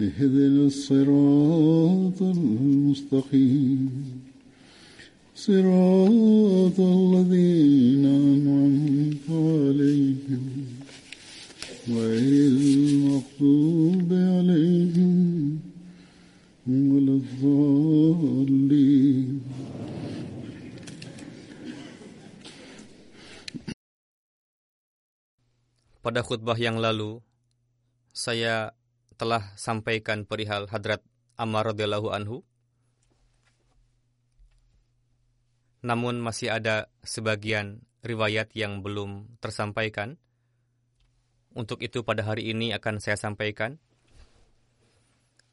اهدنا الصراط المستقيم صراط الذين أنعمت عليهم غير المغضوب عليهم ولا الضالين Pada khutbah yang lalu, saya telah sampaikan perihal Hadrat Ammar radhiyallahu anhu. Namun masih ada sebagian riwayat yang belum tersampaikan. Untuk itu pada hari ini akan saya sampaikan.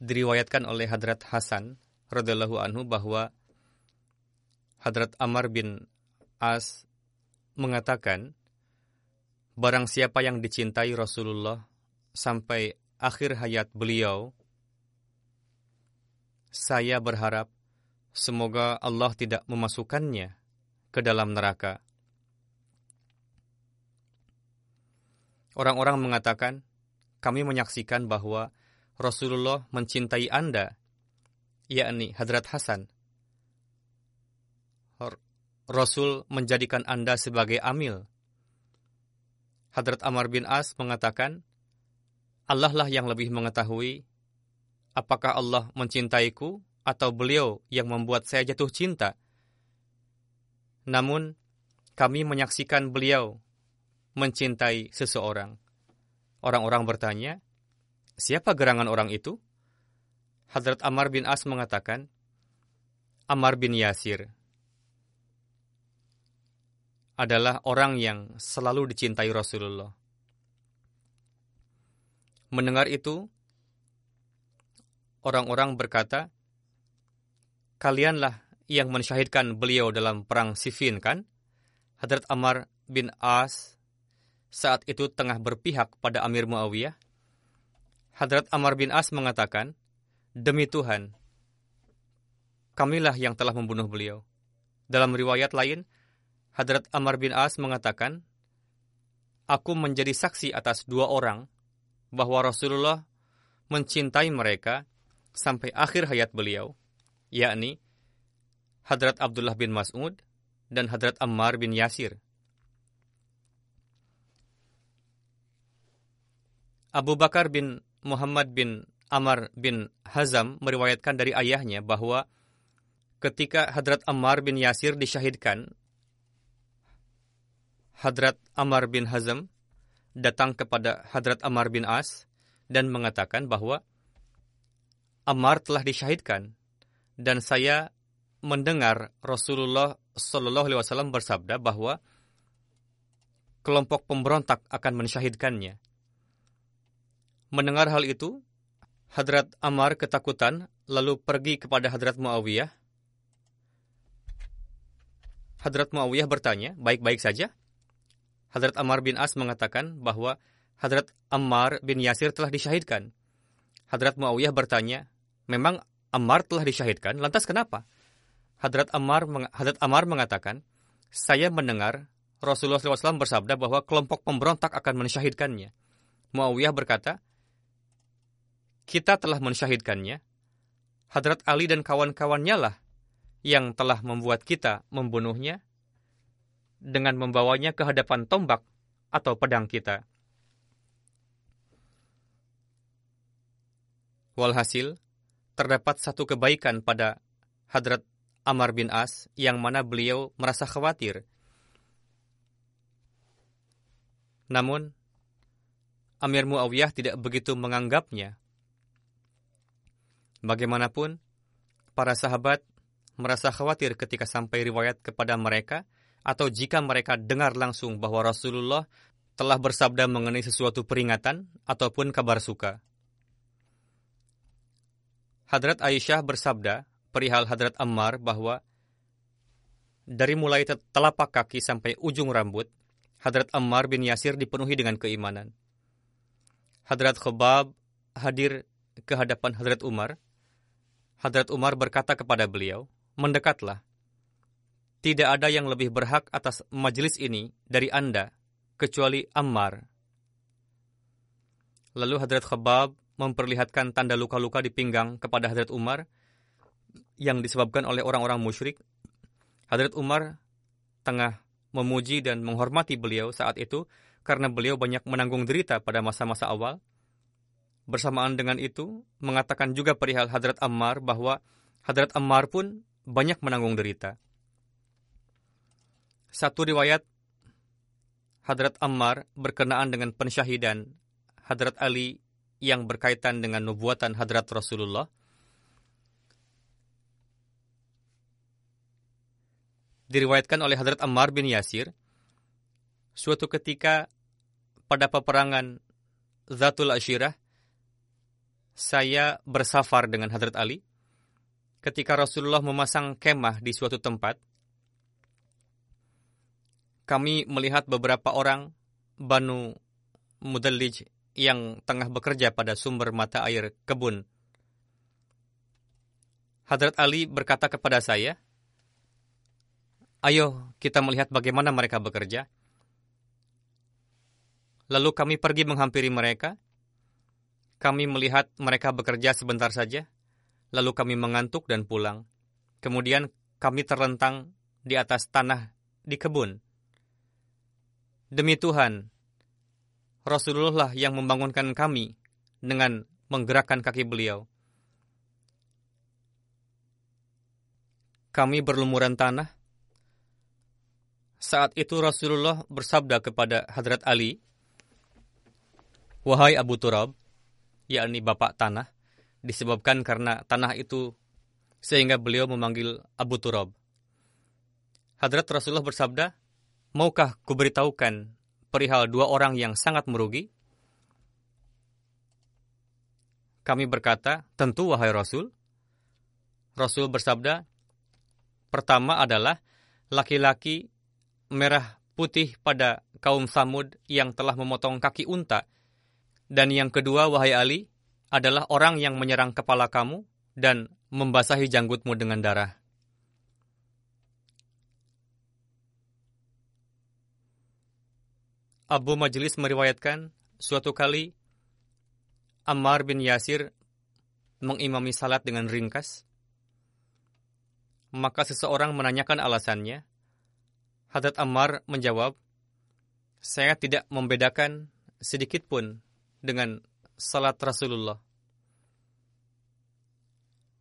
Diriwayatkan oleh Hadrat Hasan radhiyallahu anhu bahwa Hadrat Ammar bin As mengatakan, Barang siapa yang dicintai Rasulullah sampai akhir hayat beliau, saya berharap semoga Allah tidak memasukkannya ke dalam neraka. Orang-orang mengatakan, kami menyaksikan bahwa Rasulullah mencintai Anda, yakni Hadrat Hasan. Rasul menjadikan Anda sebagai amil. Hadrat Amr bin As mengatakan, Allah lah yang lebih mengetahui apakah Allah mencintaiku atau beliau yang membuat saya jatuh cinta. Namun, kami menyaksikan beliau mencintai seseorang. Orang-orang bertanya, siapa gerangan orang itu? Hadrat Ammar bin As mengatakan, Ammar bin Yasir adalah orang yang selalu dicintai Rasulullah. Mendengar itu, orang-orang berkata, Kalianlah yang mensyahidkan beliau dalam perang Siffin kan? Hadrat Ammar bin As saat itu tengah berpihak pada Amir Muawiyah. Hadrat Ammar bin As mengatakan, Demi Tuhan, kamilah yang telah membunuh beliau. Dalam riwayat lain, Hadrat Ammar bin As mengatakan, Aku menjadi saksi atas dua orang bahwa Rasulullah mencintai mereka sampai akhir hayat beliau, yakni Hadrat Abdullah bin Mas'ud dan Hadrat Ammar bin Yasir. Abu Bakar bin Muhammad bin Ammar bin Hazam meriwayatkan dari ayahnya bahwa ketika Hadrat Ammar bin Yasir disyahidkan Hadrat Amar bin Hazm datang kepada Hadrat Amar bin As dan mengatakan bahwa Ammar telah disyahidkan dan saya mendengar Rasulullah Shallallahu Alaihi Wasallam bersabda bahwa kelompok pemberontak akan mensyahidkannya. Mendengar hal itu, Hadrat Ammar ketakutan lalu pergi kepada Hadrat Muawiyah. Hadrat Muawiyah bertanya, baik-baik saja? Hadrat Ammar bin As mengatakan bahwa Hadrat Ammar bin Yasir telah disyahidkan. Hadrat Muawiyah bertanya, memang Ammar telah disyahidkan, lantas kenapa? Hadrat Ammar, Hadrat Ammar mengatakan, saya mendengar Rasulullah SAW bersabda bahwa kelompok pemberontak akan mensyahidkannya. Muawiyah berkata, kita telah mensyahidkannya, Hadrat Ali dan kawan-kawannya lah yang telah membuat kita membunuhnya dengan membawanya ke hadapan tombak atau pedang kita. Walhasil, terdapat satu kebaikan pada Hadrat Amar bin As yang mana beliau merasa khawatir. Namun, Amir Muawiyah tidak begitu menganggapnya. Bagaimanapun, para sahabat merasa khawatir ketika sampai riwayat kepada mereka atau jika mereka dengar langsung bahwa Rasulullah telah bersabda mengenai sesuatu peringatan ataupun kabar suka. Hadrat Aisyah bersabda perihal Hadrat Ammar bahwa dari mulai telapak kaki sampai ujung rambut, Hadrat Ammar bin Yasir dipenuhi dengan keimanan. Hadrat Khobab hadir ke hadapan Hadrat Umar. Hadrat Umar berkata kepada beliau, Mendekatlah. Tidak ada yang lebih berhak atas majelis ini dari Anda, kecuali Ammar. Lalu Hadrat Khobab memperlihatkan tanda luka-luka di pinggang kepada Hadrat Umar yang disebabkan oleh orang-orang musyrik. Hadrat Umar tengah memuji dan menghormati beliau saat itu karena beliau banyak menanggung derita pada masa-masa awal. Bersamaan dengan itu, mengatakan juga perihal Hadrat Ammar bahwa Hadrat Ammar pun banyak menanggung derita. Satu riwayat Hadrat Ammar berkenaan dengan pensyahidan Hadrat Ali yang berkaitan dengan nubuatan hadrat Rasulullah. Diriwayatkan oleh Hadrat Ammar bin Yasir, suatu ketika pada peperangan Zatul Ashirah, saya bersafar dengan Hadrat Ali. Ketika Rasulullah memasang kemah di suatu tempat, kami melihat beberapa orang Banu Mudallij yang tengah bekerja pada sumber mata air kebun. Hadrat Ali berkata kepada saya, Ayo kita melihat bagaimana mereka bekerja. Lalu kami pergi menghampiri mereka. Kami melihat mereka bekerja sebentar saja. Lalu kami mengantuk dan pulang. Kemudian kami terlentang di atas tanah di kebun. Demi Tuhan, Rasulullah yang membangunkan kami dengan menggerakkan kaki beliau. Kami berlumuran tanah. Saat itu Rasulullah bersabda kepada Hadrat Ali, Wahai Abu Turab, yakni Bapak Tanah, disebabkan karena tanah itu sehingga beliau memanggil Abu Turab. Hadrat Rasulullah bersabda, Maukah kuberitahukan perihal dua orang yang sangat merugi? Kami berkata, tentu wahai Rasul. Rasul bersabda, pertama adalah laki-laki merah putih pada kaum Samud yang telah memotong kaki unta. Dan yang kedua, wahai Ali, adalah orang yang menyerang kepala kamu dan membasahi janggutmu dengan darah. Abu Majlis meriwayatkan suatu kali Ammar bin Yasir mengimami salat dengan ringkas. Maka seseorang menanyakan alasannya. Hadrat Ammar menjawab, saya tidak membedakan sedikit pun dengan salat Rasulullah.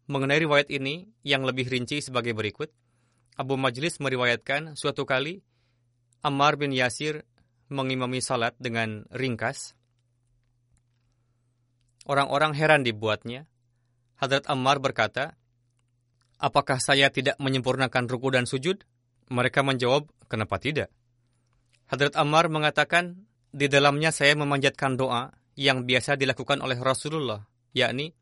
Mengenai riwayat ini yang lebih rinci sebagai berikut, Abu Majlis meriwayatkan suatu kali Ammar bin Yasir mengimami salat dengan ringkas. Orang-orang heran dibuatnya. Hadrat Ammar berkata, Apakah saya tidak menyempurnakan ruku dan sujud? Mereka menjawab, kenapa tidak? Hadrat Ammar mengatakan, di dalamnya saya memanjatkan doa yang biasa dilakukan oleh Rasulullah, yakni,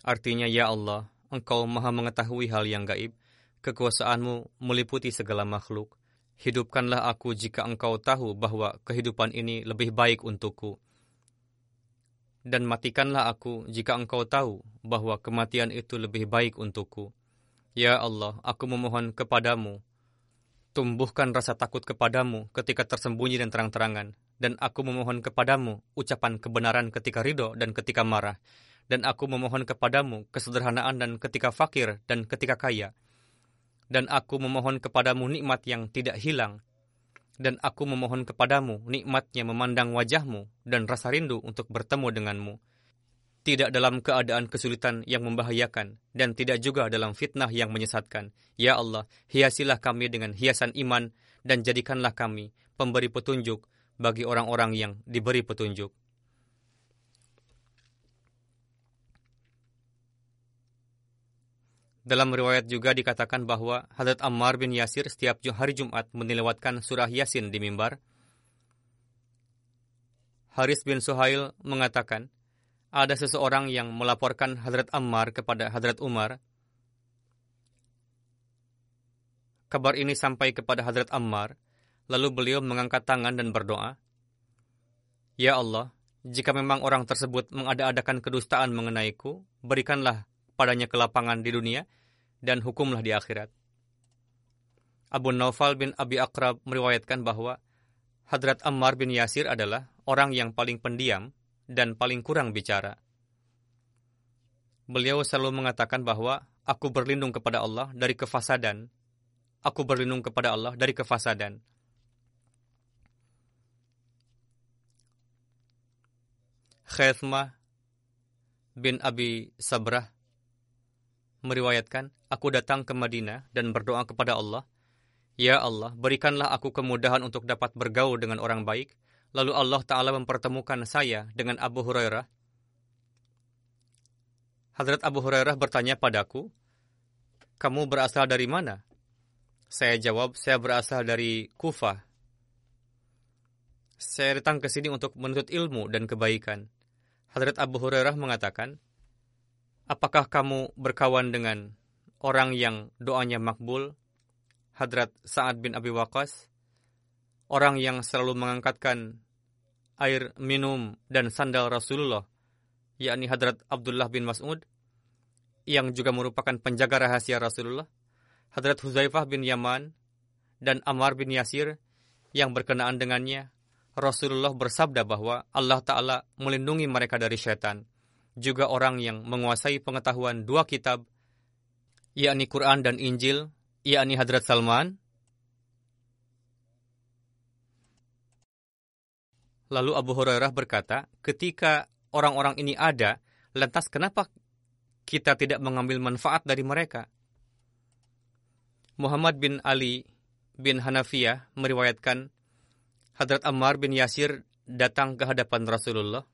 Artinya, Ya Allah, Engkau maha mengetahui hal yang gaib, kekuasaanmu meliputi segala makhluk. Hidupkanlah aku jika engkau tahu bahwa kehidupan ini lebih baik untukku. Dan matikanlah aku jika engkau tahu bahwa kematian itu lebih baik untukku. Ya Allah, aku memohon kepadamu, tumbuhkan rasa takut kepadamu ketika tersembunyi dan terang-terangan, dan aku memohon kepadamu ucapan kebenaran ketika ridho dan ketika marah, dan aku memohon kepadamu kesederhanaan dan ketika fakir dan ketika kaya, dan aku memohon kepadamu nikmat yang tidak hilang, dan aku memohon kepadamu nikmatnya memandang wajahmu dan rasa rindu untuk bertemu denganmu, tidak dalam keadaan kesulitan yang membahayakan, dan tidak juga dalam fitnah yang menyesatkan. Ya Allah, hiasilah kami dengan hiasan iman, dan jadikanlah kami pemberi petunjuk bagi orang-orang yang diberi petunjuk. Dalam riwayat juga dikatakan bahwa Hadrat Ammar bin Yasir setiap hari Jumat menilawatkan surah Yasin di mimbar. Haris bin Suhail mengatakan, ada seseorang yang melaporkan Hadrat Ammar kepada Hadrat Umar. Kabar ini sampai kepada Hadrat Ammar, lalu beliau mengangkat tangan dan berdoa, Ya Allah, jika memang orang tersebut mengada-adakan kedustaan mengenaiku, berikanlah padanya kelapangan di dunia, dan hukumlah di akhirat. Abu Naufal bin Abi Akrab meriwayatkan bahwa Hadrat Ammar bin Yasir adalah orang yang paling pendiam dan paling kurang bicara. Beliau selalu mengatakan bahwa aku berlindung kepada Allah dari kefasadan. Aku berlindung kepada Allah dari kefasadan. Khaithmah bin Abi Sabrah meriwayatkan, aku datang ke Madinah dan berdoa kepada Allah, Ya Allah, berikanlah aku kemudahan untuk dapat bergaul dengan orang baik. Lalu Allah Ta'ala mempertemukan saya dengan Abu Hurairah. Hadrat Abu Hurairah bertanya padaku, kamu berasal dari mana? Saya jawab, saya berasal dari Kufah. Saya datang ke sini untuk menuntut ilmu dan kebaikan. Hadrat Abu Hurairah mengatakan, Apakah kamu berkawan dengan orang yang doanya makbul? Hadrat Sa'ad bin Abi Waqas, orang yang selalu mengangkatkan air minum dan sandal Rasulullah, yakni Hadrat Abdullah bin Mas'ud, yang juga merupakan penjaga rahasia Rasulullah, Hadrat Huzaifah bin Yaman, dan Ammar bin Yasir yang berkenaan dengannya, Rasulullah bersabda bahwa Allah Ta'ala melindungi mereka dari syaitan juga orang yang menguasai pengetahuan dua kitab, yakni Quran dan Injil, yakni Hadrat Salman. Lalu Abu Hurairah berkata, ketika orang-orang ini ada, lantas kenapa kita tidak mengambil manfaat dari mereka? Muhammad bin Ali bin Hanafiyah meriwayatkan Hadrat Ammar bin Yasir datang ke hadapan Rasulullah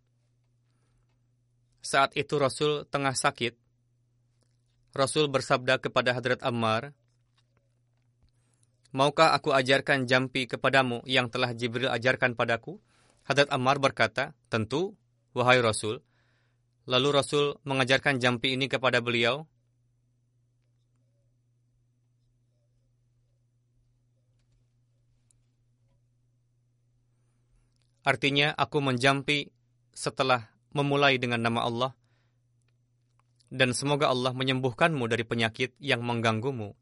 saat itu Rasul tengah sakit. Rasul bersabda kepada Hadrat Ammar, Maukah aku ajarkan jampi kepadamu yang telah Jibril ajarkan padaku? Hadrat Ammar berkata, Tentu, wahai Rasul. Lalu Rasul mengajarkan jampi ini kepada beliau. Artinya, aku menjampi setelah memulai dengan nama Allah, dan semoga Allah menyembuhkanmu dari penyakit yang mengganggumu.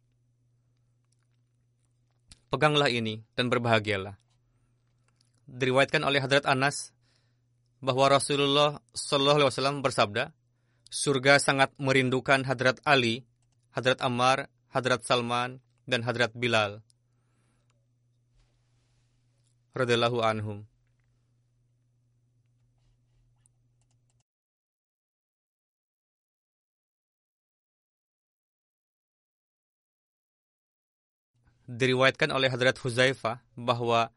Peganglah ini dan berbahagialah. Diriwayatkan oleh Hadrat Anas bahwa Rasulullah Shallallahu Alaihi Wasallam bersabda, surga sangat merindukan Hadrat Ali, Hadrat Ammar, Hadrat Salman, dan Hadrat Bilal. Radhiallahu anhum. Diriwayatkan oleh Hadrat Huzaifah bahwa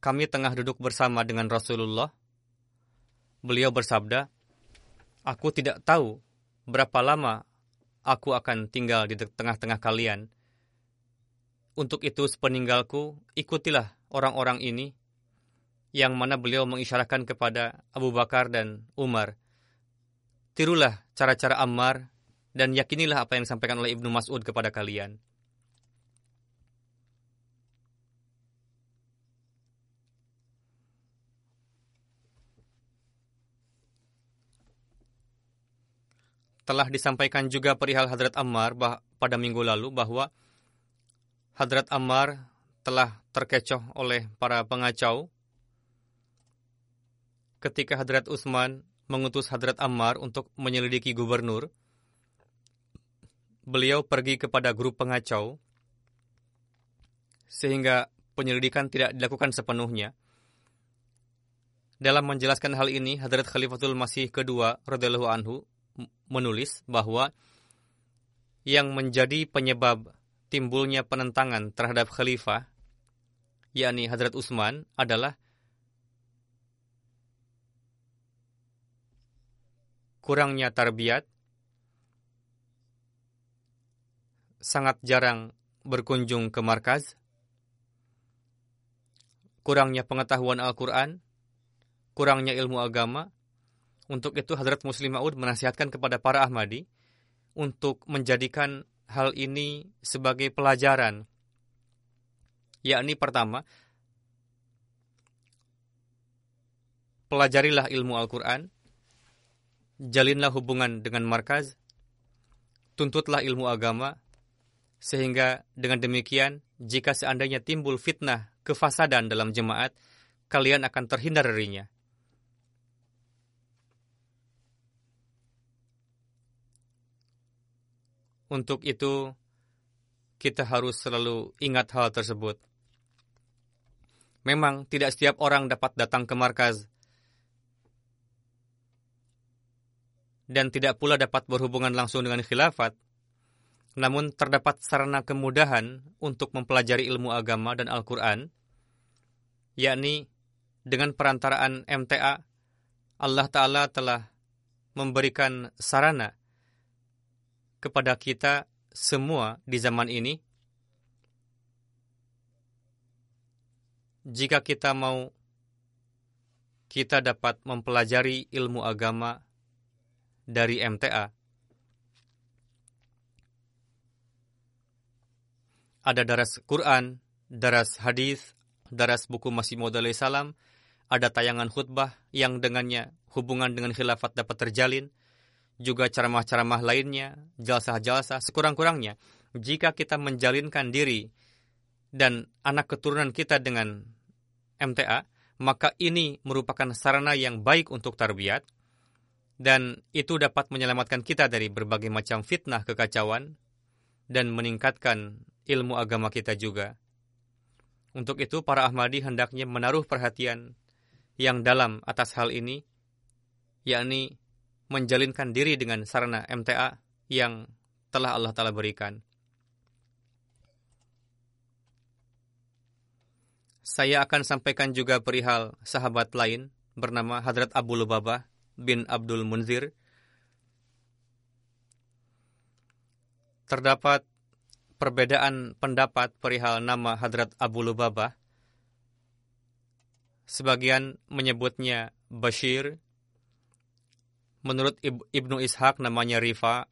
kami tengah duduk bersama dengan Rasulullah. Beliau bersabda, Aku tidak tahu berapa lama aku akan tinggal di tengah-tengah kalian. Untuk itu sepeninggalku, ikutilah orang-orang ini, yang mana beliau mengisyaratkan kepada Abu Bakar dan Umar. tirulah cara-cara Ammar dan yakinilah apa yang disampaikan oleh Ibnu Mas'ud kepada kalian. Telah disampaikan juga perihal Hadrat Ammar pada minggu lalu bahwa Hadrat Ammar telah terkecoh oleh para pengacau ketika Hadrat Utsman mengutus Hadrat Ammar untuk menyelidiki gubernur. Beliau pergi kepada grup pengacau sehingga penyelidikan tidak dilakukan sepenuhnya. Dalam menjelaskan hal ini, Hadrat Khalifatul Masih kedua radhiyallahu anhu menulis bahwa yang menjadi penyebab timbulnya penentangan terhadap khalifah, yakni Hadrat Utsman, adalah kurangnya tarbiyat, sangat jarang berkunjung ke markaz, kurangnya pengetahuan Al-Quran, kurangnya ilmu agama, untuk itu Hadrat Muslim Maud menasihatkan kepada para Ahmadi untuk menjadikan hal ini sebagai pelajaran. Yakni pertama, pelajarilah ilmu Al-Quran, jalinlah hubungan dengan markaz, tuntutlah ilmu agama, sehingga dengan demikian, jika seandainya timbul fitnah kefasadan dalam jemaat, kalian akan terhindar darinya. Untuk itu, kita harus selalu ingat hal tersebut. Memang tidak setiap orang dapat datang ke markaz dan tidak pula dapat berhubungan langsung dengan khilafat. Namun terdapat sarana kemudahan untuk mempelajari ilmu agama dan Al-Quran, yakni dengan perantaraan MTA, Allah Ta'ala telah memberikan sarana kepada kita semua di zaman ini, jika kita mau kita dapat mempelajari ilmu agama dari MTA. Ada daras Quran, daras hadis, daras buku Masih Maud salam, ada tayangan khutbah yang dengannya hubungan dengan khilafat dapat terjalin, juga ceramah-ceramah lainnya, jalsah-jalsah, sekurang-kurangnya, jika kita menjalinkan diri dan anak keturunan kita dengan MTA, maka ini merupakan sarana yang baik untuk tarbiyat, dan itu dapat menyelamatkan kita dari berbagai macam fitnah kekacauan, dan meningkatkan ilmu agama kita juga. Untuk itu, para Ahmadi hendaknya menaruh perhatian yang dalam atas hal ini, yakni menjalinkan diri dengan sarana MTA yang telah Allah Ta'ala berikan. Saya akan sampaikan juga perihal sahabat lain bernama Hadrat Abu Lubabah bin Abdul Munzir. Terdapat perbedaan pendapat perihal nama Hadrat Abu Lubabah. Sebagian menyebutnya Bashir, Menurut Ibnu Ishaq namanya Rifa.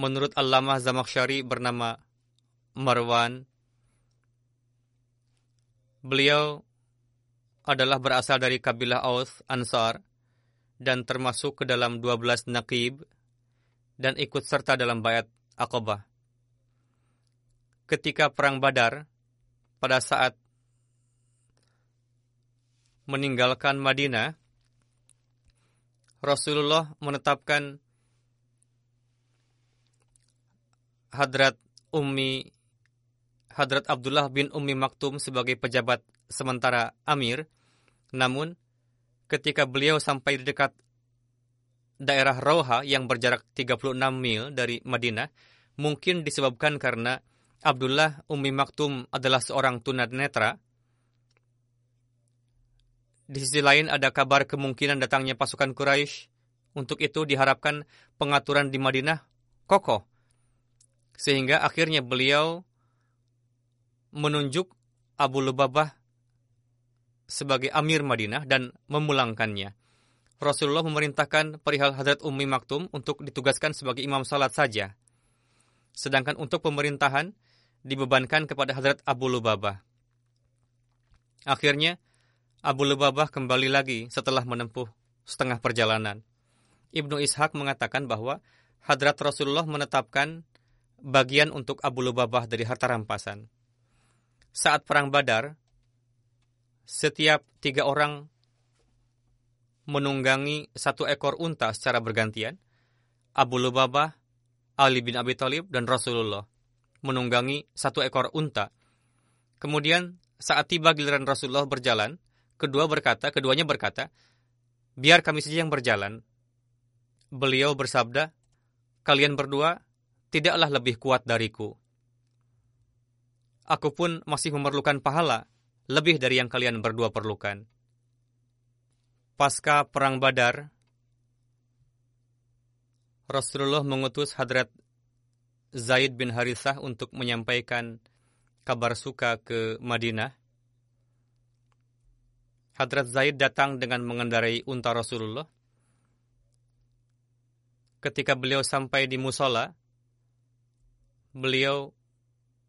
Menurut Allamah Zamaksyari bernama Marwan. Beliau adalah berasal dari kabilah Aus Ansar dan termasuk ke dalam 12 naqib dan ikut serta dalam bayat Aqabah. Ketika perang Badar pada saat meninggalkan Madinah Rasulullah menetapkan Hadrat Ummi Hadrat Abdullah bin Ummi Maktum sebagai pejabat sementara Amir. Namun, ketika beliau sampai di dekat daerah Rauha yang berjarak 36 mil dari Madinah, mungkin disebabkan karena Abdullah Ummi Maktum adalah seorang tunanetra di sisi lain ada kabar kemungkinan datangnya pasukan Quraisy. Untuk itu diharapkan pengaturan di Madinah kokoh. Sehingga akhirnya beliau menunjuk Abu Lubabah sebagai Amir Madinah dan memulangkannya. Rasulullah memerintahkan perihal Hadrat Ummi Maktum untuk ditugaskan sebagai imam salat saja. Sedangkan untuk pemerintahan dibebankan kepada Hadrat Abu Lubabah. Akhirnya, Abu Lubabah kembali lagi setelah menempuh setengah perjalanan. Ibnu Ishaq mengatakan bahwa Hadrat Rasulullah menetapkan bagian untuk Abu Lubabah dari harta rampasan. Saat Perang Badar, setiap tiga orang menunggangi satu ekor unta secara bergantian, Abu Lubabah, Ali bin Abi Thalib, dan Rasulullah menunggangi satu ekor unta. Kemudian saat tiba giliran Rasulullah berjalan, kedua berkata, keduanya berkata, biar kami saja yang berjalan. Beliau bersabda, kalian berdua tidaklah lebih kuat dariku. Aku pun masih memerlukan pahala lebih dari yang kalian berdua perlukan pasca Perang Badar, Rasulullah mengutus Hadrat Zaid bin Harithah untuk menyampaikan kabar suka ke Madinah. Hadrat Zaid datang dengan mengendarai unta Rasulullah. Ketika beliau sampai di musola, beliau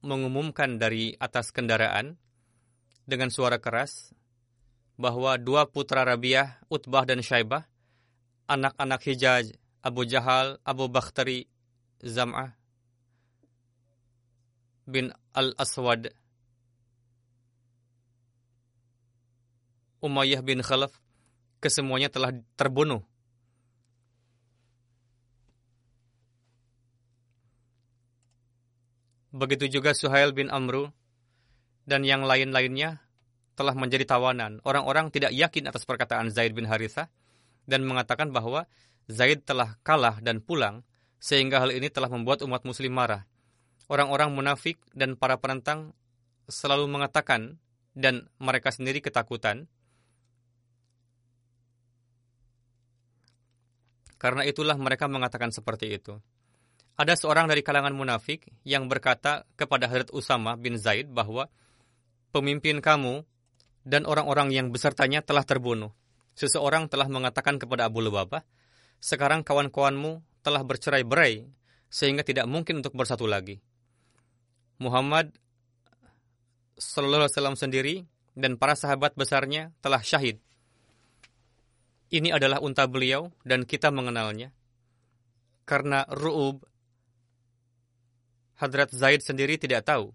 mengumumkan dari atas kendaraan dengan suara keras, bahwa dua putra Rabiah, Utbah dan Syaibah, anak-anak Hijaz, Abu Jahal, Abu Bakhtari, Zam'ah bin Al-Aswad, Umayyah bin Khalaf, kesemuanya telah terbunuh. Begitu juga Suhail bin Amru dan yang lain-lainnya telah menjadi tawanan. Orang-orang tidak yakin atas perkataan Zaid bin Harithah dan mengatakan bahwa Zaid telah kalah dan pulang sehingga hal ini telah membuat umat muslim marah. Orang-orang munafik dan para penentang selalu mengatakan dan mereka sendiri ketakutan Karena itulah mereka mengatakan seperti itu. Ada seorang dari kalangan munafik yang berkata kepada Hadrat Usama bin Zaid bahwa pemimpin kamu dan orang-orang yang besertanya telah terbunuh. Seseorang telah mengatakan kepada Abu Lubabah, sekarang kawan-kawanmu telah bercerai-berai, sehingga tidak mungkin untuk bersatu lagi. Muhammad Sallallahu Alaihi Wasallam sendiri dan para sahabat besarnya telah syahid. Ini adalah unta beliau dan kita mengenalnya. Karena Ru'ub, Hadrat Zaid sendiri tidak tahu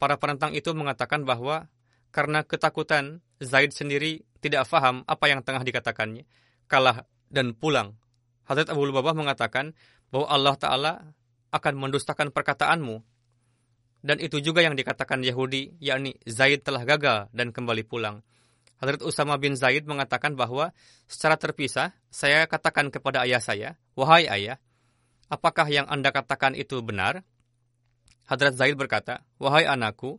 para penentang itu mengatakan bahwa karena ketakutan, Zaid sendiri tidak faham apa yang tengah dikatakannya, kalah dan pulang. Hadrat Abu Lubabah mengatakan bahwa Allah Ta'ala akan mendustakan perkataanmu. Dan itu juga yang dikatakan Yahudi, yakni Zaid telah gagal dan kembali pulang. Hadrat Usama bin Zaid mengatakan bahwa secara terpisah, saya katakan kepada ayah saya, Wahai ayah, apakah yang Anda katakan itu benar? Hadrat Zaid berkata, Wahai anakku,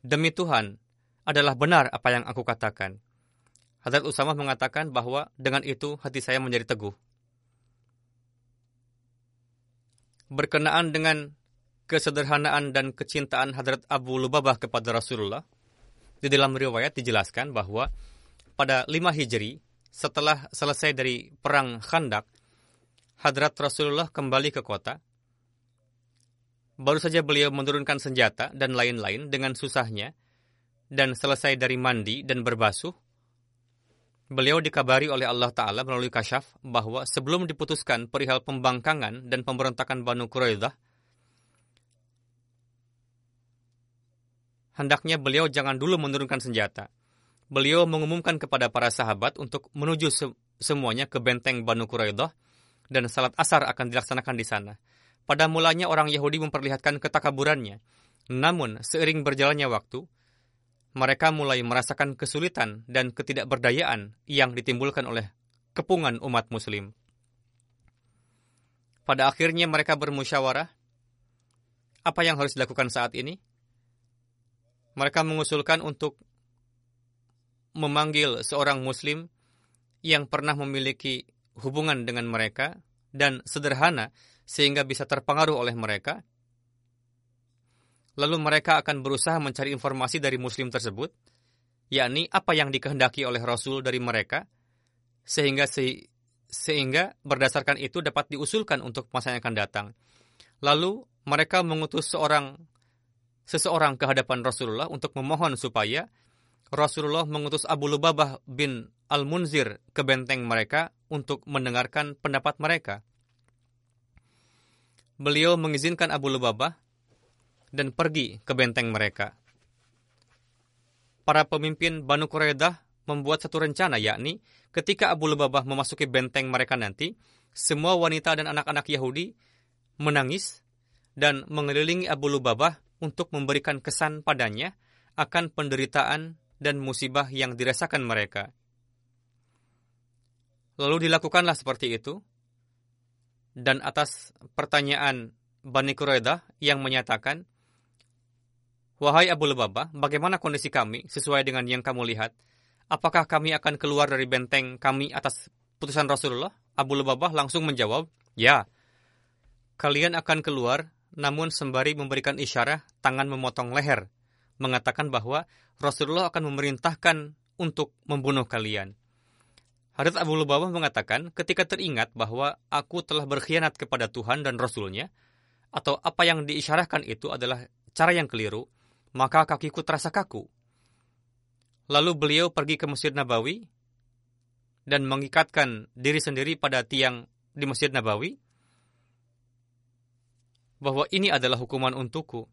demi Tuhan, adalah benar apa yang aku katakan. Hadrat Usama mengatakan bahwa dengan itu hati saya menjadi teguh. Berkenaan dengan kesederhanaan dan kecintaan Hadrat Abu Lubabah kepada Rasulullah, di dalam riwayat dijelaskan bahwa pada 5 Hijri, setelah selesai dari perang Khandak, Hadrat Rasulullah kembali ke kota. Baru saja beliau menurunkan senjata dan lain-lain dengan susahnya, dan selesai dari mandi dan berbasuh, beliau dikabari oleh Allah Ta'ala melalui kasyaf bahwa sebelum diputuskan perihal pembangkangan dan pemberontakan Banu Quraidah, hendaknya beliau jangan dulu menurunkan senjata. Beliau mengumumkan kepada para sahabat untuk menuju se semuanya ke benteng Banu Quraidah dan salat asar akan dilaksanakan di sana. Pada mulanya orang Yahudi memperlihatkan ketakaburannya. Namun, seiring berjalannya waktu, mereka mulai merasakan kesulitan dan ketidakberdayaan yang ditimbulkan oleh kepungan umat muslim. Pada akhirnya mereka bermusyawarah, apa yang harus dilakukan saat ini? Mereka mengusulkan untuk memanggil seorang muslim yang pernah memiliki hubungan dengan mereka dan sederhana sehingga bisa terpengaruh oleh mereka. Lalu mereka akan berusaha mencari informasi dari muslim tersebut yakni apa yang dikehendaki oleh Rasul dari mereka, sehingga se sehingga berdasarkan itu dapat diusulkan untuk masa yang akan datang. Lalu mereka mengutus seorang seseorang ke hadapan Rasulullah untuk memohon supaya Rasulullah mengutus Abu Lubabah bin Al-Munzir ke benteng mereka untuk mendengarkan pendapat mereka. Beliau mengizinkan Abu Lubabah dan pergi ke benteng mereka. Para pemimpin Banu Quraidah membuat satu rencana yakni ketika Abu Lubabah memasuki benteng mereka nanti, semua wanita dan anak-anak Yahudi menangis dan mengelilingi Abu Lubabah untuk memberikan kesan padanya akan penderitaan dan musibah yang dirasakan mereka. Lalu dilakukanlah seperti itu, dan atas pertanyaan Bani Quraidah yang menyatakan, Wahai Abu Lubabah, bagaimana kondisi kami sesuai dengan yang kamu lihat? apakah kami akan keluar dari benteng kami atas putusan Rasulullah? Abu Lubabah langsung menjawab, ya. Kalian akan keluar, namun sembari memberikan isyarat tangan memotong leher, mengatakan bahwa Rasulullah akan memerintahkan untuk membunuh kalian. Hadrat Abu Lubabah mengatakan, ketika teringat bahwa aku telah berkhianat kepada Tuhan dan Rasulnya, atau apa yang diisyarahkan itu adalah cara yang keliru, maka kakiku terasa kaku Lalu beliau pergi ke Masjid Nabawi dan mengikatkan diri sendiri pada tiang di Masjid Nabawi bahwa ini adalah hukuman untukku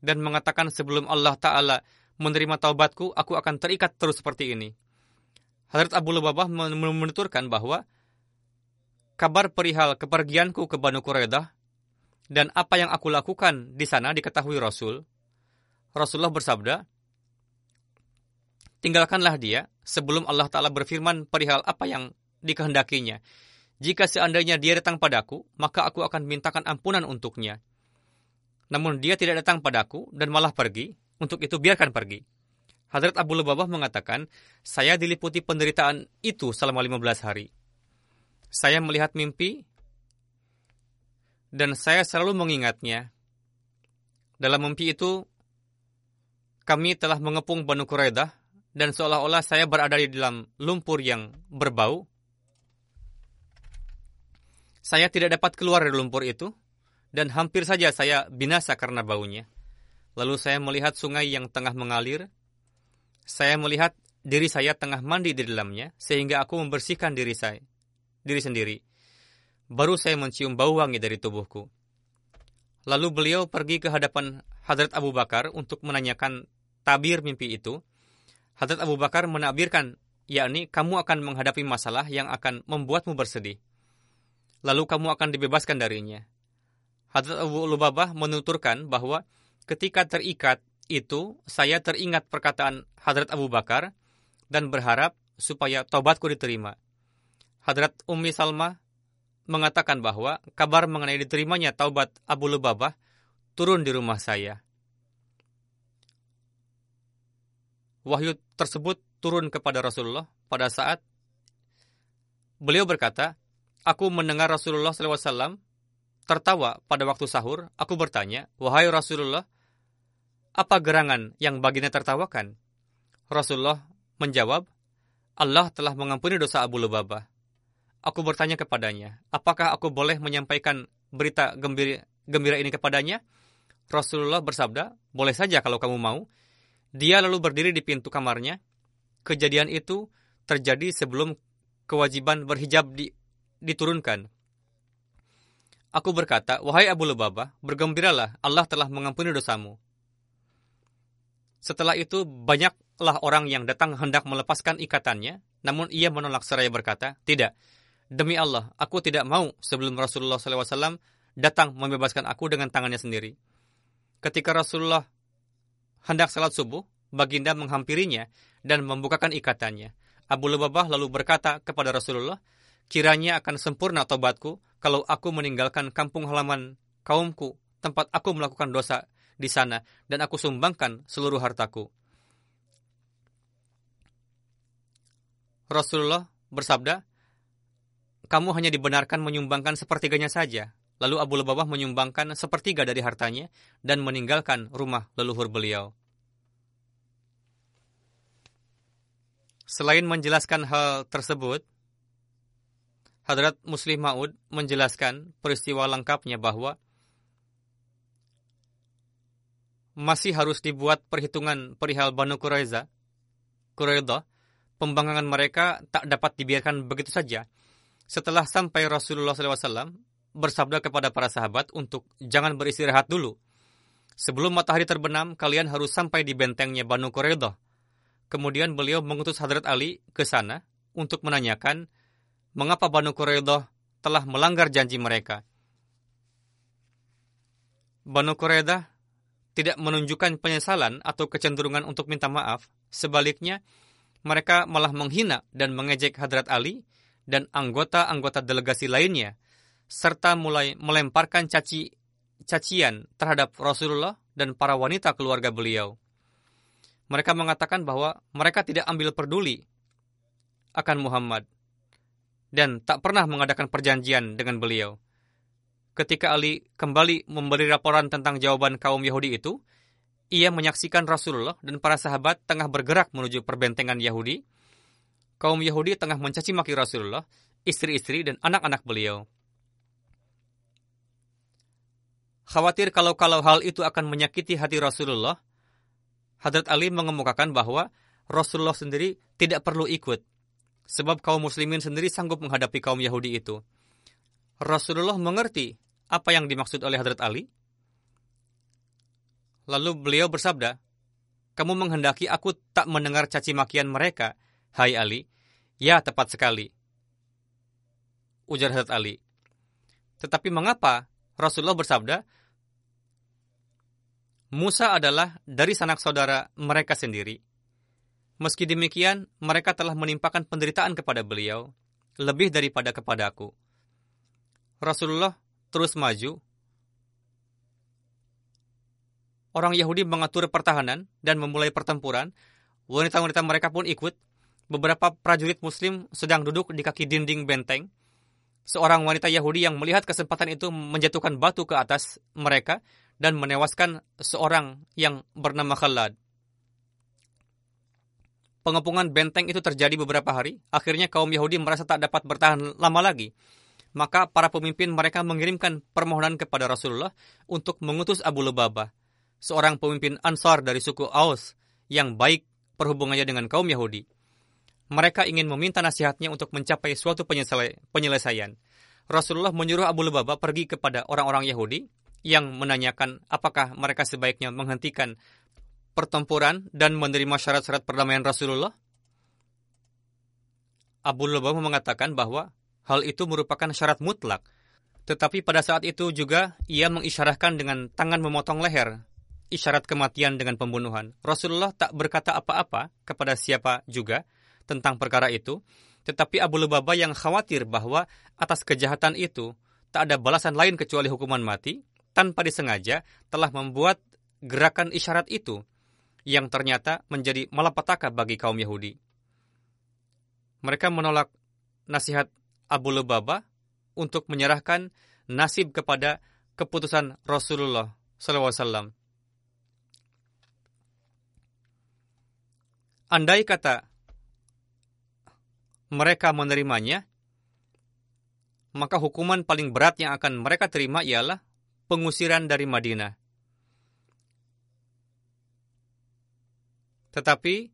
dan mengatakan sebelum Allah Ta'ala menerima taubatku, aku akan terikat terus seperti ini. Hadrat Abu Lubabah menuturkan bahwa kabar perihal kepergianku ke Banu Quraidah dan apa yang aku lakukan di sana diketahui Rasul. Rasulullah bersabda, tinggalkanlah dia sebelum Allah Ta'ala berfirman perihal apa yang dikehendakinya. Jika seandainya dia datang padaku, maka aku akan mintakan ampunan untuknya. Namun dia tidak datang padaku dan malah pergi, untuk itu biarkan pergi. Hadrat Abu Lubabah mengatakan, saya diliputi penderitaan itu selama 15 hari. Saya melihat mimpi dan saya selalu mengingatnya. Dalam mimpi itu, kami telah mengepung Banu Quraidah dan seolah-olah saya berada di dalam lumpur yang berbau. Saya tidak dapat keluar dari lumpur itu, dan hampir saja saya binasa karena baunya. Lalu saya melihat sungai yang tengah mengalir. Saya melihat diri saya tengah mandi di dalamnya, sehingga aku membersihkan diri saya, diri sendiri. Baru saya mencium bau wangi dari tubuhku. Lalu beliau pergi ke hadapan Hadrat Abu Bakar untuk menanyakan tabir mimpi itu, Hadrat Abu Bakar menakbirkan, yakni kamu akan menghadapi masalah yang akan membuatmu bersedih. Lalu kamu akan dibebaskan darinya. Hadrat Abu Lubabah menuturkan bahwa ketika terikat itu, saya teringat perkataan Hadrat Abu Bakar dan berharap supaya tobatku diterima. Hadrat Ummi Salma mengatakan bahwa kabar mengenai diterimanya taubat Abu Lubabah turun di rumah saya. wahyu tersebut turun kepada Rasulullah pada saat beliau berkata, Aku mendengar Rasulullah SAW tertawa pada waktu sahur. Aku bertanya, Wahai Rasulullah, apa gerangan yang baginya tertawakan? Rasulullah menjawab, Allah telah mengampuni dosa Abu Lubabah. Aku bertanya kepadanya, apakah aku boleh menyampaikan berita gembira, gembira ini kepadanya? Rasulullah bersabda, boleh saja kalau kamu mau. Dia lalu berdiri di pintu kamarnya. Kejadian itu terjadi sebelum kewajiban berhijab di, diturunkan. Aku berkata, Wahai Abu Lubabah, bergembiralah, Allah telah mengampuni dosamu. Setelah itu, banyaklah orang yang datang hendak melepaskan ikatannya, namun ia menolak seraya berkata, Tidak, demi Allah, aku tidak mau sebelum Rasulullah SAW datang membebaskan aku dengan tangannya sendiri. Ketika Rasulullah hendak salat subuh, baginda menghampirinya dan membukakan ikatannya. Abu Lubabah lalu berkata kepada Rasulullah, kiranya akan sempurna tobatku kalau aku meninggalkan kampung halaman kaumku, tempat aku melakukan dosa di sana, dan aku sumbangkan seluruh hartaku. Rasulullah bersabda, kamu hanya dibenarkan menyumbangkan sepertiganya saja. Lalu Abu Lubabah menyumbangkan sepertiga dari hartanya dan meninggalkan rumah leluhur beliau. Selain menjelaskan hal tersebut, Hadrat Muslim Ma'ud menjelaskan peristiwa lengkapnya bahwa masih harus dibuat perhitungan perihal Banu Quraiza, Quraidah, pembangkangan mereka tak dapat dibiarkan begitu saja. Setelah sampai Rasulullah SAW bersabda kepada para sahabat untuk jangan beristirahat dulu. Sebelum matahari terbenam, kalian harus sampai di bentengnya Banu Quraidah. Kemudian beliau mengutus Hadrat Ali ke sana untuk menanyakan mengapa Banu Quraidah telah melanggar janji mereka. Banu Quraidah tidak menunjukkan penyesalan atau kecenderungan untuk minta maaf. Sebaliknya, mereka malah menghina dan mengejek Hadrat Ali dan anggota-anggota delegasi lainnya, serta mulai melemparkan caci cacian terhadap Rasulullah dan para wanita keluarga beliau. Mereka mengatakan bahwa mereka tidak ambil peduli akan Muhammad dan tak pernah mengadakan perjanjian dengan beliau. Ketika Ali kembali memberi laporan tentang jawaban kaum Yahudi itu, ia menyaksikan Rasulullah dan para sahabat tengah bergerak menuju perbentengan Yahudi. Kaum Yahudi tengah mencaci maki Rasulullah, istri-istri dan anak-anak beliau. Khawatir kalau-kalau hal itu akan menyakiti hati Rasulullah, Hadrat Ali mengemukakan bahwa Rasulullah sendiri tidak perlu ikut Sebab kaum muslimin sendiri sanggup menghadapi kaum Yahudi itu. Rasulullah mengerti apa yang dimaksud oleh Hadrat Ali. Lalu beliau bersabda, Kamu menghendaki aku tak mendengar caci makian mereka, hai Ali. Ya, tepat sekali. Ujar Hadrat Ali. Tetapi mengapa Rasulullah bersabda, Musa adalah dari sanak saudara mereka sendiri. Meski demikian, mereka telah menimpakan penderitaan kepada beliau, lebih daripada kepadaku. Rasulullah terus maju. Orang Yahudi mengatur pertahanan dan memulai pertempuran. Wanita-wanita mereka pun ikut. Beberapa prajurit Muslim sedang duduk di kaki dinding benteng. Seorang wanita Yahudi yang melihat kesempatan itu menjatuhkan batu ke atas mereka dan menewaskan seorang yang bernama Khalad. Pengepungan benteng itu terjadi beberapa hari. Akhirnya kaum Yahudi merasa tak dapat bertahan lama lagi. Maka para pemimpin mereka mengirimkan permohonan kepada Rasulullah untuk mengutus Abu Lubabah, seorang pemimpin Ansar dari suku Aus yang baik perhubungannya dengan kaum Yahudi. Mereka ingin meminta nasihatnya untuk mencapai suatu penyelesaian. Rasulullah menyuruh Abu Lubabah pergi kepada orang-orang Yahudi yang menanyakan apakah mereka sebaiknya menghentikan pertempuran dan menerima syarat-syarat perdamaian Rasulullah? Abu Lubabah mengatakan bahwa hal itu merupakan syarat mutlak. Tetapi pada saat itu juga ia mengisyarahkan dengan tangan memotong leher, isyarat kematian dengan pembunuhan. Rasulullah tak berkata apa-apa kepada siapa juga tentang perkara itu, tetapi Abu Lubabah yang khawatir bahwa atas kejahatan itu tak ada balasan lain kecuali hukuman mati, tanpa disengaja telah membuat gerakan isyarat itu yang ternyata menjadi malapetaka bagi kaum Yahudi. Mereka menolak nasihat Abu Lubaba untuk menyerahkan nasib kepada keputusan Rasulullah SAW. Andai kata mereka menerimanya, maka hukuman paling berat yang akan mereka terima ialah pengusiran dari Madinah. Tetapi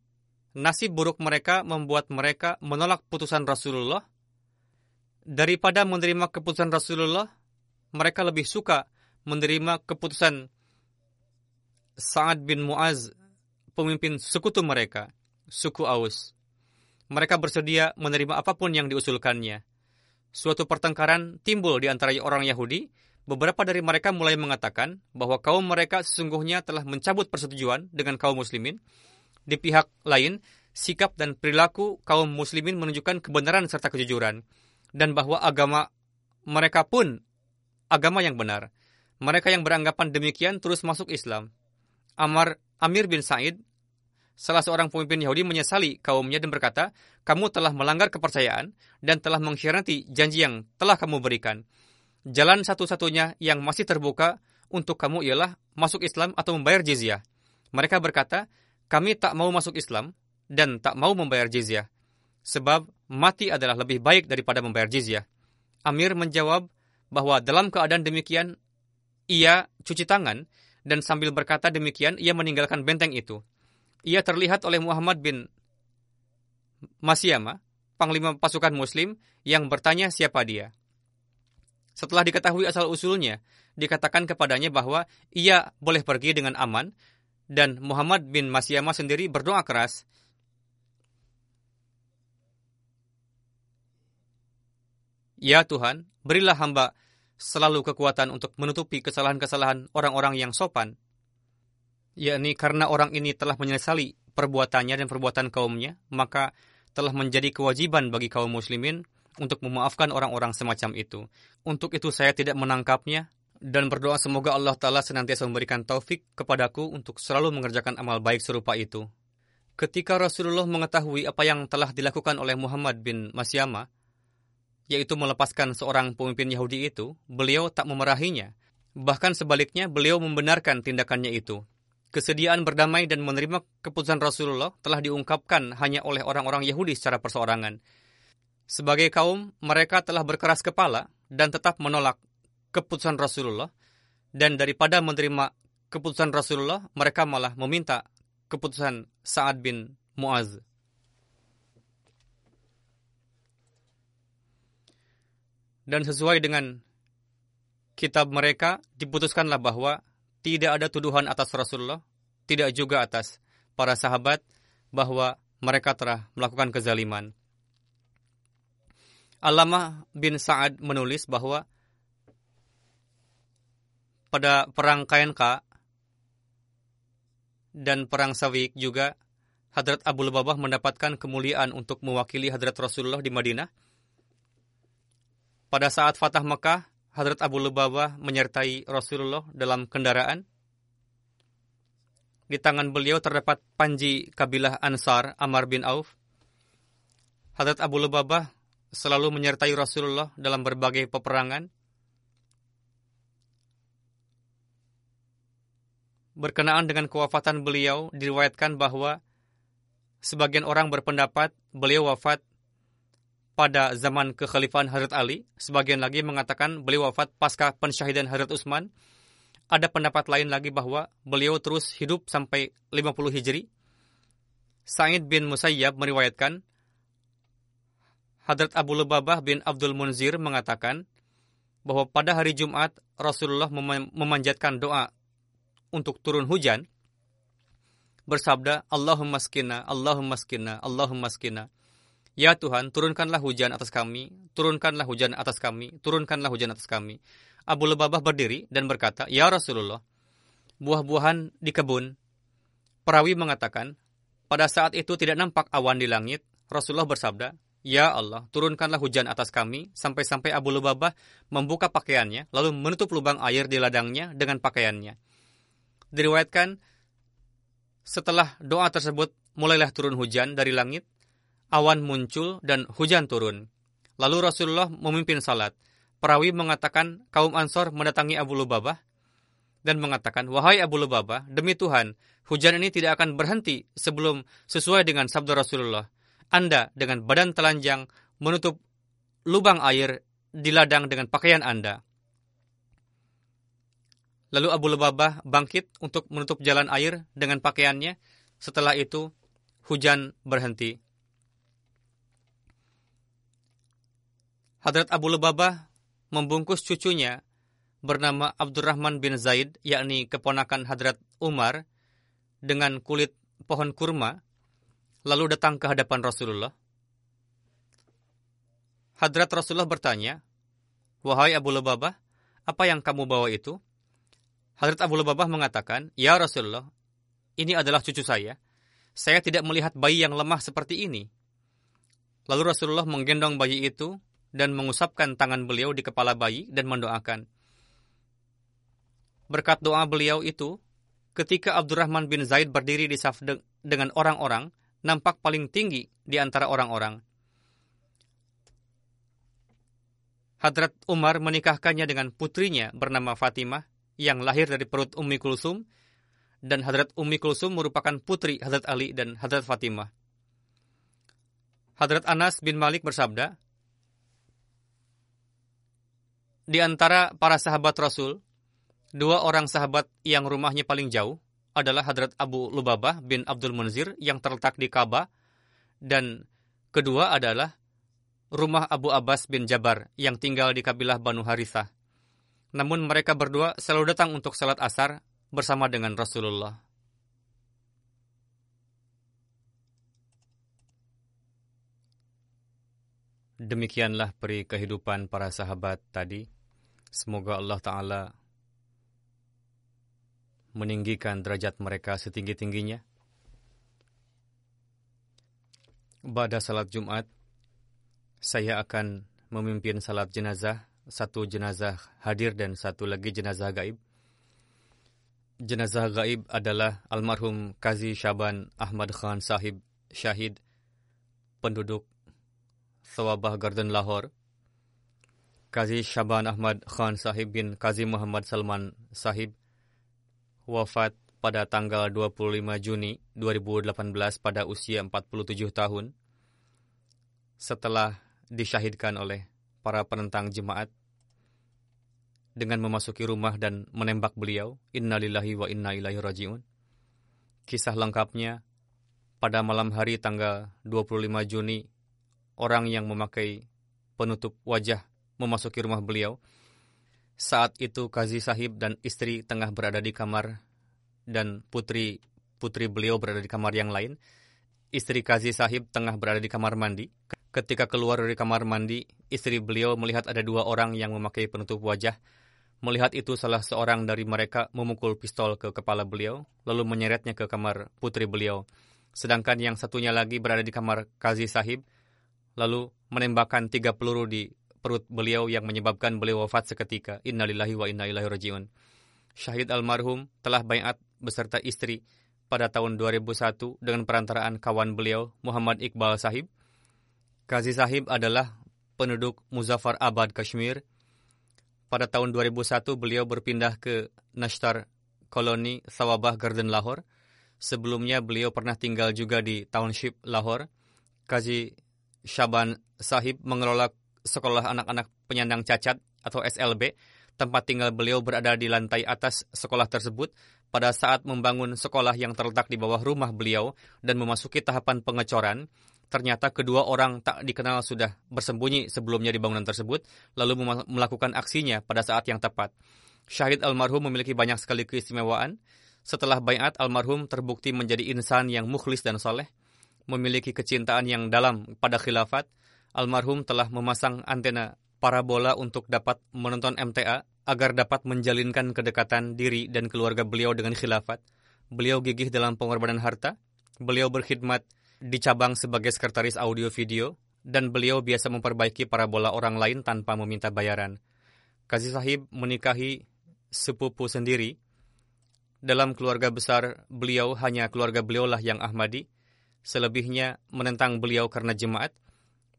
nasib buruk mereka membuat mereka menolak putusan Rasulullah. Daripada menerima keputusan Rasulullah, mereka lebih suka menerima keputusan Sa'ad bin Mu'az, pemimpin sekutu mereka, suku Aus. Mereka bersedia menerima apa pun yang diusulkannya. Suatu pertengkaran timbul di antara orang Yahudi. Beberapa dari mereka mulai mengatakan bahwa kaum mereka sesungguhnya telah mencabut persetujuan dengan kaum muslimin di pihak lain, sikap dan perilaku kaum muslimin menunjukkan kebenaran serta kejujuran, dan bahwa agama mereka pun agama yang benar. Mereka yang beranggapan demikian terus masuk Islam. Amar Amir bin Said, salah seorang pemimpin Yahudi menyesali kaumnya dan berkata, kamu telah melanggar kepercayaan dan telah mengkhianati janji yang telah kamu berikan. Jalan satu-satunya yang masih terbuka untuk kamu ialah masuk Islam atau membayar jizyah. Mereka berkata, kami tak mau masuk Islam dan tak mau membayar jizyah, sebab mati adalah lebih baik daripada membayar jizyah. Amir menjawab bahwa dalam keadaan demikian, ia cuci tangan dan sambil berkata demikian, ia meninggalkan benteng itu. Ia terlihat oleh Muhammad bin Masyama, panglima pasukan muslim, yang bertanya siapa dia. Setelah diketahui asal-usulnya, dikatakan kepadanya bahwa ia boleh pergi dengan aman, dan Muhammad bin Masyama sendiri berdoa keras, Ya Tuhan, berilah hamba selalu kekuatan untuk menutupi kesalahan-kesalahan orang-orang yang sopan, yakni karena orang ini telah menyesali perbuatannya dan perbuatan kaumnya, maka telah menjadi kewajiban bagi kaum muslimin untuk memaafkan orang-orang semacam itu. Untuk itu saya tidak menangkapnya dan berdoa semoga Allah Ta'ala senantiasa memberikan taufik kepadaku untuk selalu mengerjakan amal baik serupa itu. Ketika Rasulullah mengetahui apa yang telah dilakukan oleh Muhammad bin Masyama, yaitu melepaskan seorang pemimpin Yahudi itu, beliau tak memarahinya. Bahkan sebaliknya, beliau membenarkan tindakannya itu. Kesediaan berdamai dan menerima keputusan Rasulullah telah diungkapkan hanya oleh orang-orang Yahudi secara perseorangan. Sebagai kaum, mereka telah berkeras kepala dan tetap menolak keputusan Rasulullah, dan daripada menerima keputusan Rasulullah, mereka malah meminta keputusan Sa'ad bin Mu'az. dan sesuai dengan kitab mereka diputuskanlah bahwa tidak ada tuduhan atas Rasulullah, tidak juga atas para sahabat bahwa mereka telah melakukan kezaliman. Alama bin Sa'ad menulis bahwa pada perang Kainka dan perang Sawik juga Hadrat Abu Lubabah mendapatkan kemuliaan untuk mewakili Hadrat Rasulullah di Madinah pada saat Fatah Mekah, Hadrat Abu Lubabah menyertai Rasulullah dalam kendaraan. Di tangan beliau terdapat panji kabilah Ansar Amar bin Auf. Hadrat Abu Lubabah selalu menyertai Rasulullah dalam berbagai peperangan. Berkenaan dengan kewafatan beliau, diriwayatkan bahwa sebagian orang berpendapat beliau wafat pada zaman kekhalifahan Hazrat Ali. Sebagian lagi mengatakan beliau wafat pasca pensyahidan Hazrat Utsman. Ada pendapat lain lagi bahwa beliau terus hidup sampai 50 Hijri. Sa'id bin Musayyab meriwayatkan, Hadrat Abu Lubabah bin Abdul Munzir mengatakan bahwa pada hari Jumat Rasulullah memanjatkan doa untuk turun hujan bersabda Allahumma skina Allahumma skina Allahumma skina Ya Tuhan, turunkanlah hujan atas kami, turunkanlah hujan atas kami, turunkanlah hujan atas kami. Abu Lebabah berdiri dan berkata, Ya Rasulullah, buah-buahan di kebun. Perawi mengatakan, pada saat itu tidak nampak awan di langit. Rasulullah bersabda, Ya Allah, turunkanlah hujan atas kami, sampai-sampai Abu Lubabah membuka pakaiannya, lalu menutup lubang air di ladangnya dengan pakaiannya. Diriwayatkan, setelah doa tersebut, mulailah turun hujan dari langit, awan muncul dan hujan turun. Lalu Rasulullah memimpin salat. Perawi mengatakan kaum Ansor mendatangi Abu Lubabah dan mengatakan, Wahai Abu Lubabah, demi Tuhan, hujan ini tidak akan berhenti sebelum sesuai dengan sabda Rasulullah. Anda dengan badan telanjang menutup lubang air di ladang dengan pakaian Anda. Lalu Abu Lubabah bangkit untuk menutup jalan air dengan pakaiannya. Setelah itu, hujan berhenti. Hadrat Abu Lubabah membungkus cucunya bernama Abdurrahman bin Zaid, yakni keponakan Hadrat Umar, dengan kulit pohon kurma, lalu datang ke hadapan Rasulullah. Hadrat Rasulullah bertanya, Wahai Abu Lubabah, apa yang kamu bawa itu? Hadrat Abu Lubabah mengatakan, Ya Rasulullah, ini adalah cucu saya. Saya tidak melihat bayi yang lemah seperti ini. Lalu Rasulullah menggendong bayi itu dan mengusapkan tangan beliau di kepala bayi dan mendoakan. Berkat doa beliau itu, ketika Abdurrahman bin Zaid berdiri di saf de dengan orang-orang, nampak paling tinggi di antara orang-orang. Hadrat Umar menikahkannya dengan putrinya bernama Fatimah yang lahir dari perut Ummi Kulsum dan Hadrat Ummi Kulsum merupakan putri Hadrat Ali dan Hadrat Fatimah. Hadrat Anas bin Malik bersabda, Di antara para sahabat Rasul, dua orang sahabat yang rumahnya paling jauh adalah Hadrat Abu Lubabah bin Abdul Munzir yang terletak di Ka'bah dan kedua adalah rumah Abu Abbas bin Jabar yang tinggal di kabilah Banu Harithah. Namun mereka berdua selalu datang untuk salat asar bersama dengan Rasulullah. Demikianlah peri kehidupan para sahabat tadi. Semoga Allah Ta'ala meninggikan derajat mereka setinggi-tingginya. Pada salat Jumat, saya akan memimpin salat jenazah. Satu jenazah hadir dan satu lagi jenazah gaib. Jenazah gaib adalah almarhum Kazi Syaban Ahmad Khan Sahib Syahid, penduduk Sawabah Garden Lahore, Qazi Shaban Ahmad Khan Sahib bin Qazi Muhammad Salman Sahib wafat pada tanggal 25 Juni 2018 pada usia 47 tahun setelah disyahidkan oleh para penentang jemaat dengan memasuki rumah dan menembak beliau. Innalillahi wa inna ilaihi rajiun. Kisah lengkapnya pada malam hari tanggal 25 Juni orang yang memakai penutup wajah memasuki rumah beliau. Saat itu Kazi Sahib dan istri tengah berada di kamar dan putri putri beliau berada di kamar yang lain. Istri Kazi Sahib tengah berada di kamar mandi. Ketika keluar dari kamar mandi, istri beliau melihat ada dua orang yang memakai penutup wajah. Melihat itu, salah seorang dari mereka memukul pistol ke kepala beliau, lalu menyeretnya ke kamar putri beliau. Sedangkan yang satunya lagi berada di kamar Kazi Sahib, lalu menembakkan tiga peluru di perut beliau yang menyebabkan beliau wafat seketika. Innalillahi wa inna ilaihi rajiun. Syahid almarhum telah bayat beserta istri pada tahun 2001 dengan perantaraan kawan beliau Muhammad Iqbal Sahib. Kazi Sahib adalah penduduk Muzaffar Abad, Kashmir. Pada tahun 2001 beliau berpindah ke Nashtar Koloni Sawabah Garden Lahore. Sebelumnya beliau pernah tinggal juga di Township Lahore. Kazi Syaban Sahib mengelola sekolah anak-anak penyandang cacat atau SLB. Tempat tinggal beliau berada di lantai atas sekolah tersebut pada saat membangun sekolah yang terletak di bawah rumah beliau dan memasuki tahapan pengecoran. Ternyata kedua orang tak dikenal sudah bersembunyi sebelumnya di bangunan tersebut, lalu melakukan aksinya pada saat yang tepat. Syahid almarhum memiliki banyak sekali keistimewaan. Setelah bayat, almarhum terbukti menjadi insan yang mukhlis dan soleh memiliki kecintaan yang dalam pada khilafat, almarhum telah memasang antena parabola untuk dapat menonton MTA agar dapat menjalinkan kedekatan diri dan keluarga beliau dengan khilafat. Beliau gigih dalam pengorbanan harta. Beliau berkhidmat di cabang sebagai sekretaris audio video dan beliau biasa memperbaiki parabola orang lain tanpa meminta bayaran. Kazi Sahib menikahi sepupu sendiri. Dalam keluarga besar beliau hanya keluarga beliaulah yang Ahmadi selebihnya menentang beliau karena jemaat.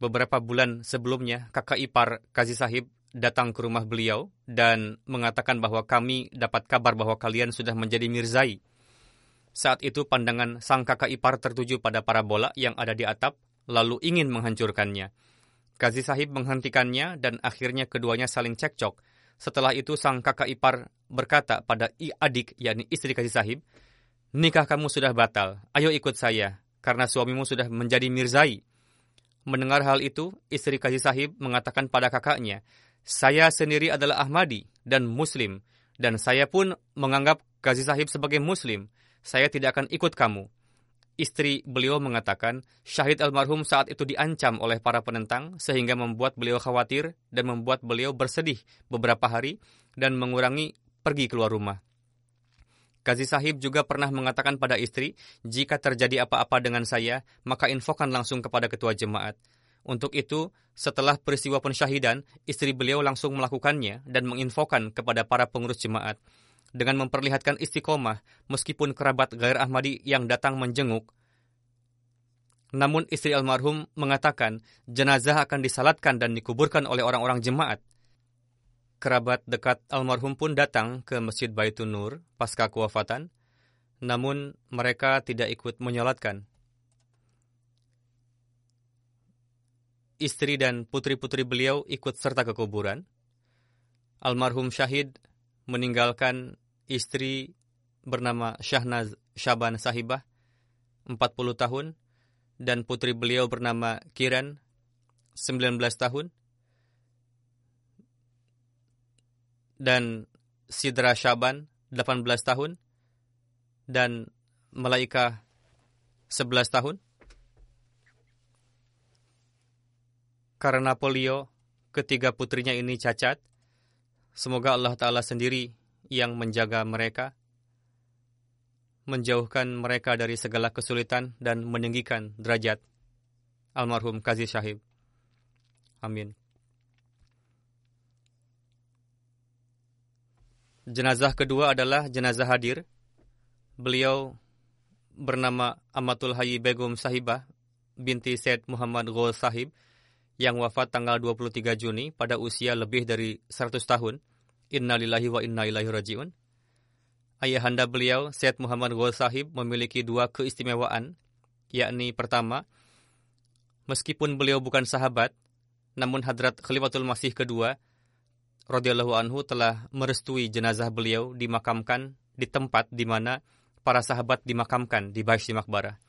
Beberapa bulan sebelumnya, kakak ipar Kazi Sahib datang ke rumah beliau dan mengatakan bahwa kami dapat kabar bahwa kalian sudah menjadi mirzai. Saat itu pandangan sang kakak ipar tertuju pada parabola yang ada di atap, lalu ingin menghancurkannya. Kazi Sahib menghentikannya dan akhirnya keduanya saling cekcok. Setelah itu sang kakak ipar berkata pada adik, yakni istri Kazi Sahib, Nikah kamu sudah batal, ayo ikut saya karena suamimu sudah menjadi mirzai. Mendengar hal itu, istri Kazi Sahib mengatakan pada kakaknya, saya sendiri adalah Ahmadi dan Muslim, dan saya pun menganggap Kazi Sahib sebagai Muslim. Saya tidak akan ikut kamu. Istri beliau mengatakan, Syahid almarhum saat itu diancam oleh para penentang sehingga membuat beliau khawatir dan membuat beliau bersedih beberapa hari dan mengurangi pergi keluar rumah. Kazi Sahib juga pernah mengatakan pada istri, jika terjadi apa-apa dengan saya, maka infokan langsung kepada ketua jemaat. Untuk itu, setelah peristiwa pensyahidan, istri beliau langsung melakukannya dan menginfokan kepada para pengurus jemaat. Dengan memperlihatkan istiqomah, meskipun kerabat Gair Ahmadi yang datang menjenguk, namun istri almarhum mengatakan jenazah akan disalatkan dan dikuburkan oleh orang-orang jemaat kerabat dekat almarhum pun datang ke Masjid Baitun Nur pasca kewafatan, namun mereka tidak ikut menyolatkan. istri dan putri-putri beliau ikut serta ke kuburan. Almarhum syahid meninggalkan istri bernama Syahnaz Syaban Sahibah, 40 tahun, dan putri beliau bernama Kiran, 19 tahun, dan Sidra Syaban, 18 tahun, dan Malaika 11 tahun. Karena polio, ketiga putrinya ini cacat. Semoga Allah Ta'ala sendiri yang menjaga mereka, menjauhkan mereka dari segala kesulitan dan meninggikan derajat almarhum Kazi Syahib. Amin. Jenazah kedua adalah jenazah hadir. Beliau bernama Amatul Hayy Begum Sahibah binti Said Muhammad Ghul Sahib yang wafat tanggal 23 Juni pada usia lebih dari 100 tahun. Innalillahi wa inna ilaihi rajiun. Ayahanda beliau, Syed Muhammad Ghul Sahib, memiliki dua keistimewaan, yakni pertama, meskipun beliau bukan sahabat, namun Hadrat Khalifatul Masih kedua, radhiyallahu anhu telah merestui jenazah beliau dimakamkan di tempat di mana para sahabat dimakamkan di Baish Makbarah.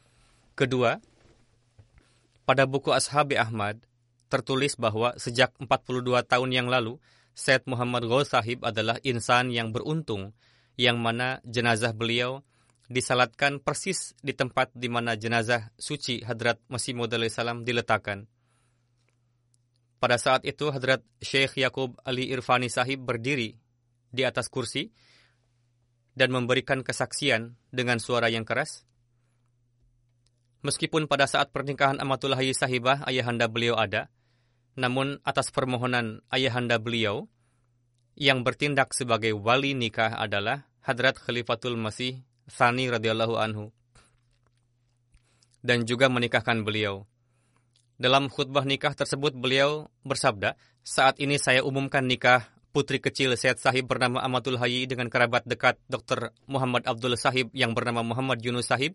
Kedua, pada buku Ashabi Ahmad, tertulis bahwa sejak 42 tahun yang lalu, Syed Muhammad Ghaus Sahib adalah insan yang beruntung, yang mana jenazah beliau disalatkan persis di tempat di mana jenazah suci Hadrat Masih Maud salam diletakkan. Pada saat itu Hadrat Syekh Yakub Ali Irfani Sahib berdiri di atas kursi dan memberikan kesaksian dengan suara yang keras. Meskipun pada saat pernikahan Amatullah Sahibah ayahanda beliau ada, namun atas permohonan ayahanda beliau, yang bertindak sebagai wali nikah adalah Hadrat Khalifatul Masih Sani radhiyallahu anhu dan juga menikahkan beliau. Dalam khutbah nikah tersebut beliau bersabda, saat ini saya umumkan nikah putri kecil Syed Sahib bernama Amatul Hayy dengan kerabat dekat Dr. Muhammad Abdul Sahib yang bernama Muhammad Yunus Sahib.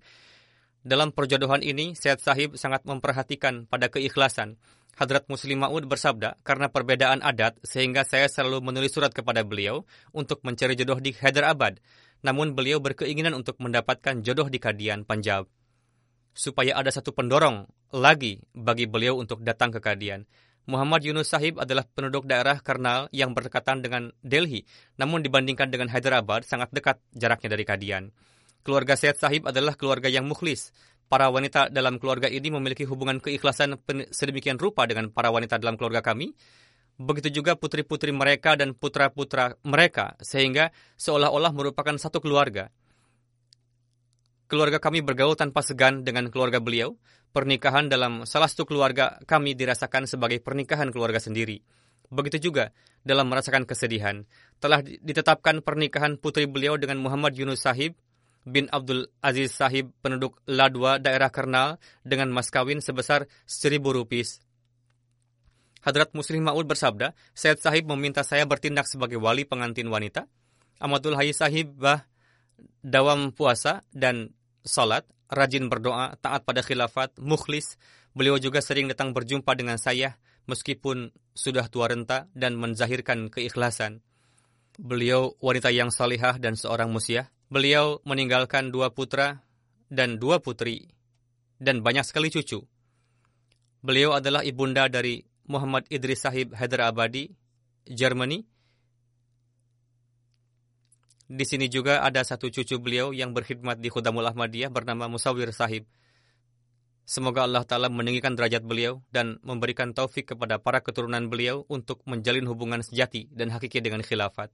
Dalam perjodohan ini, Syed Sahib sangat memperhatikan pada keikhlasan Hadrat Muslim Ma'ud bersabda, karena perbedaan adat, sehingga saya selalu menulis surat kepada beliau untuk mencari jodoh di Hyderabad. Namun beliau berkeinginan untuk mendapatkan jodoh di Kadian, Punjab. Supaya ada satu pendorong lagi bagi beliau untuk datang ke Kadian. Muhammad Yunus Sahib adalah penduduk daerah Karnal yang berdekatan dengan Delhi, namun dibandingkan dengan Hyderabad sangat dekat jaraknya dari Kadian. Keluarga Syed Sahib adalah keluarga yang mukhlis, para wanita dalam keluarga ini memiliki hubungan keikhlasan sedemikian rupa dengan para wanita dalam keluarga kami. Begitu juga putri-putri mereka dan putra-putra mereka, sehingga seolah-olah merupakan satu keluarga. Keluarga kami bergaul tanpa segan dengan keluarga beliau. Pernikahan dalam salah satu keluarga kami dirasakan sebagai pernikahan keluarga sendiri. Begitu juga dalam merasakan kesedihan. Telah ditetapkan pernikahan putri beliau dengan Muhammad Yunus Sahib bin Abdul Aziz Sahib penduduk Ladwa daerah Kernal dengan mas kawin sebesar seribu rupis. Hadrat Muslim Ma'ud bersabda, Syed Sahib meminta saya bertindak sebagai wali pengantin wanita. Amatul Hayy Sahib bah dawam puasa dan salat, rajin berdoa, taat pada khilafat, mukhlis. Beliau juga sering datang berjumpa dengan saya meskipun sudah tua renta dan menzahirkan keikhlasan. Beliau wanita yang salihah dan seorang musiah. Beliau meninggalkan dua putra dan dua putri, dan banyak sekali cucu. Beliau adalah ibunda dari Muhammad Idris Sahib Haider Abadi, Germany. Di sini juga ada satu cucu beliau yang berkhidmat di Khudamul Ahmadiyah bernama Musawir Sahib. Semoga Allah Ta'ala meninggikan derajat beliau dan memberikan taufik kepada para keturunan beliau untuk menjalin hubungan sejati dan hakiki dengan khilafat.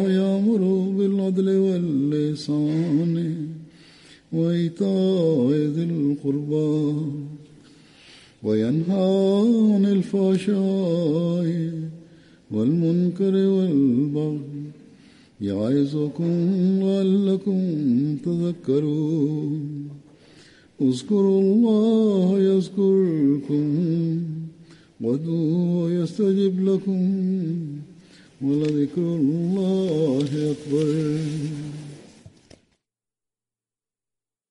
بالعدل واللسان وإيتاء ذي القربى وينهى عن الفحشاء والمنكر والبغي يعظكم لعلكم تذكرون اذكروا الله يذكركم وادعوه يستجب لكم ولذكر الله أكبر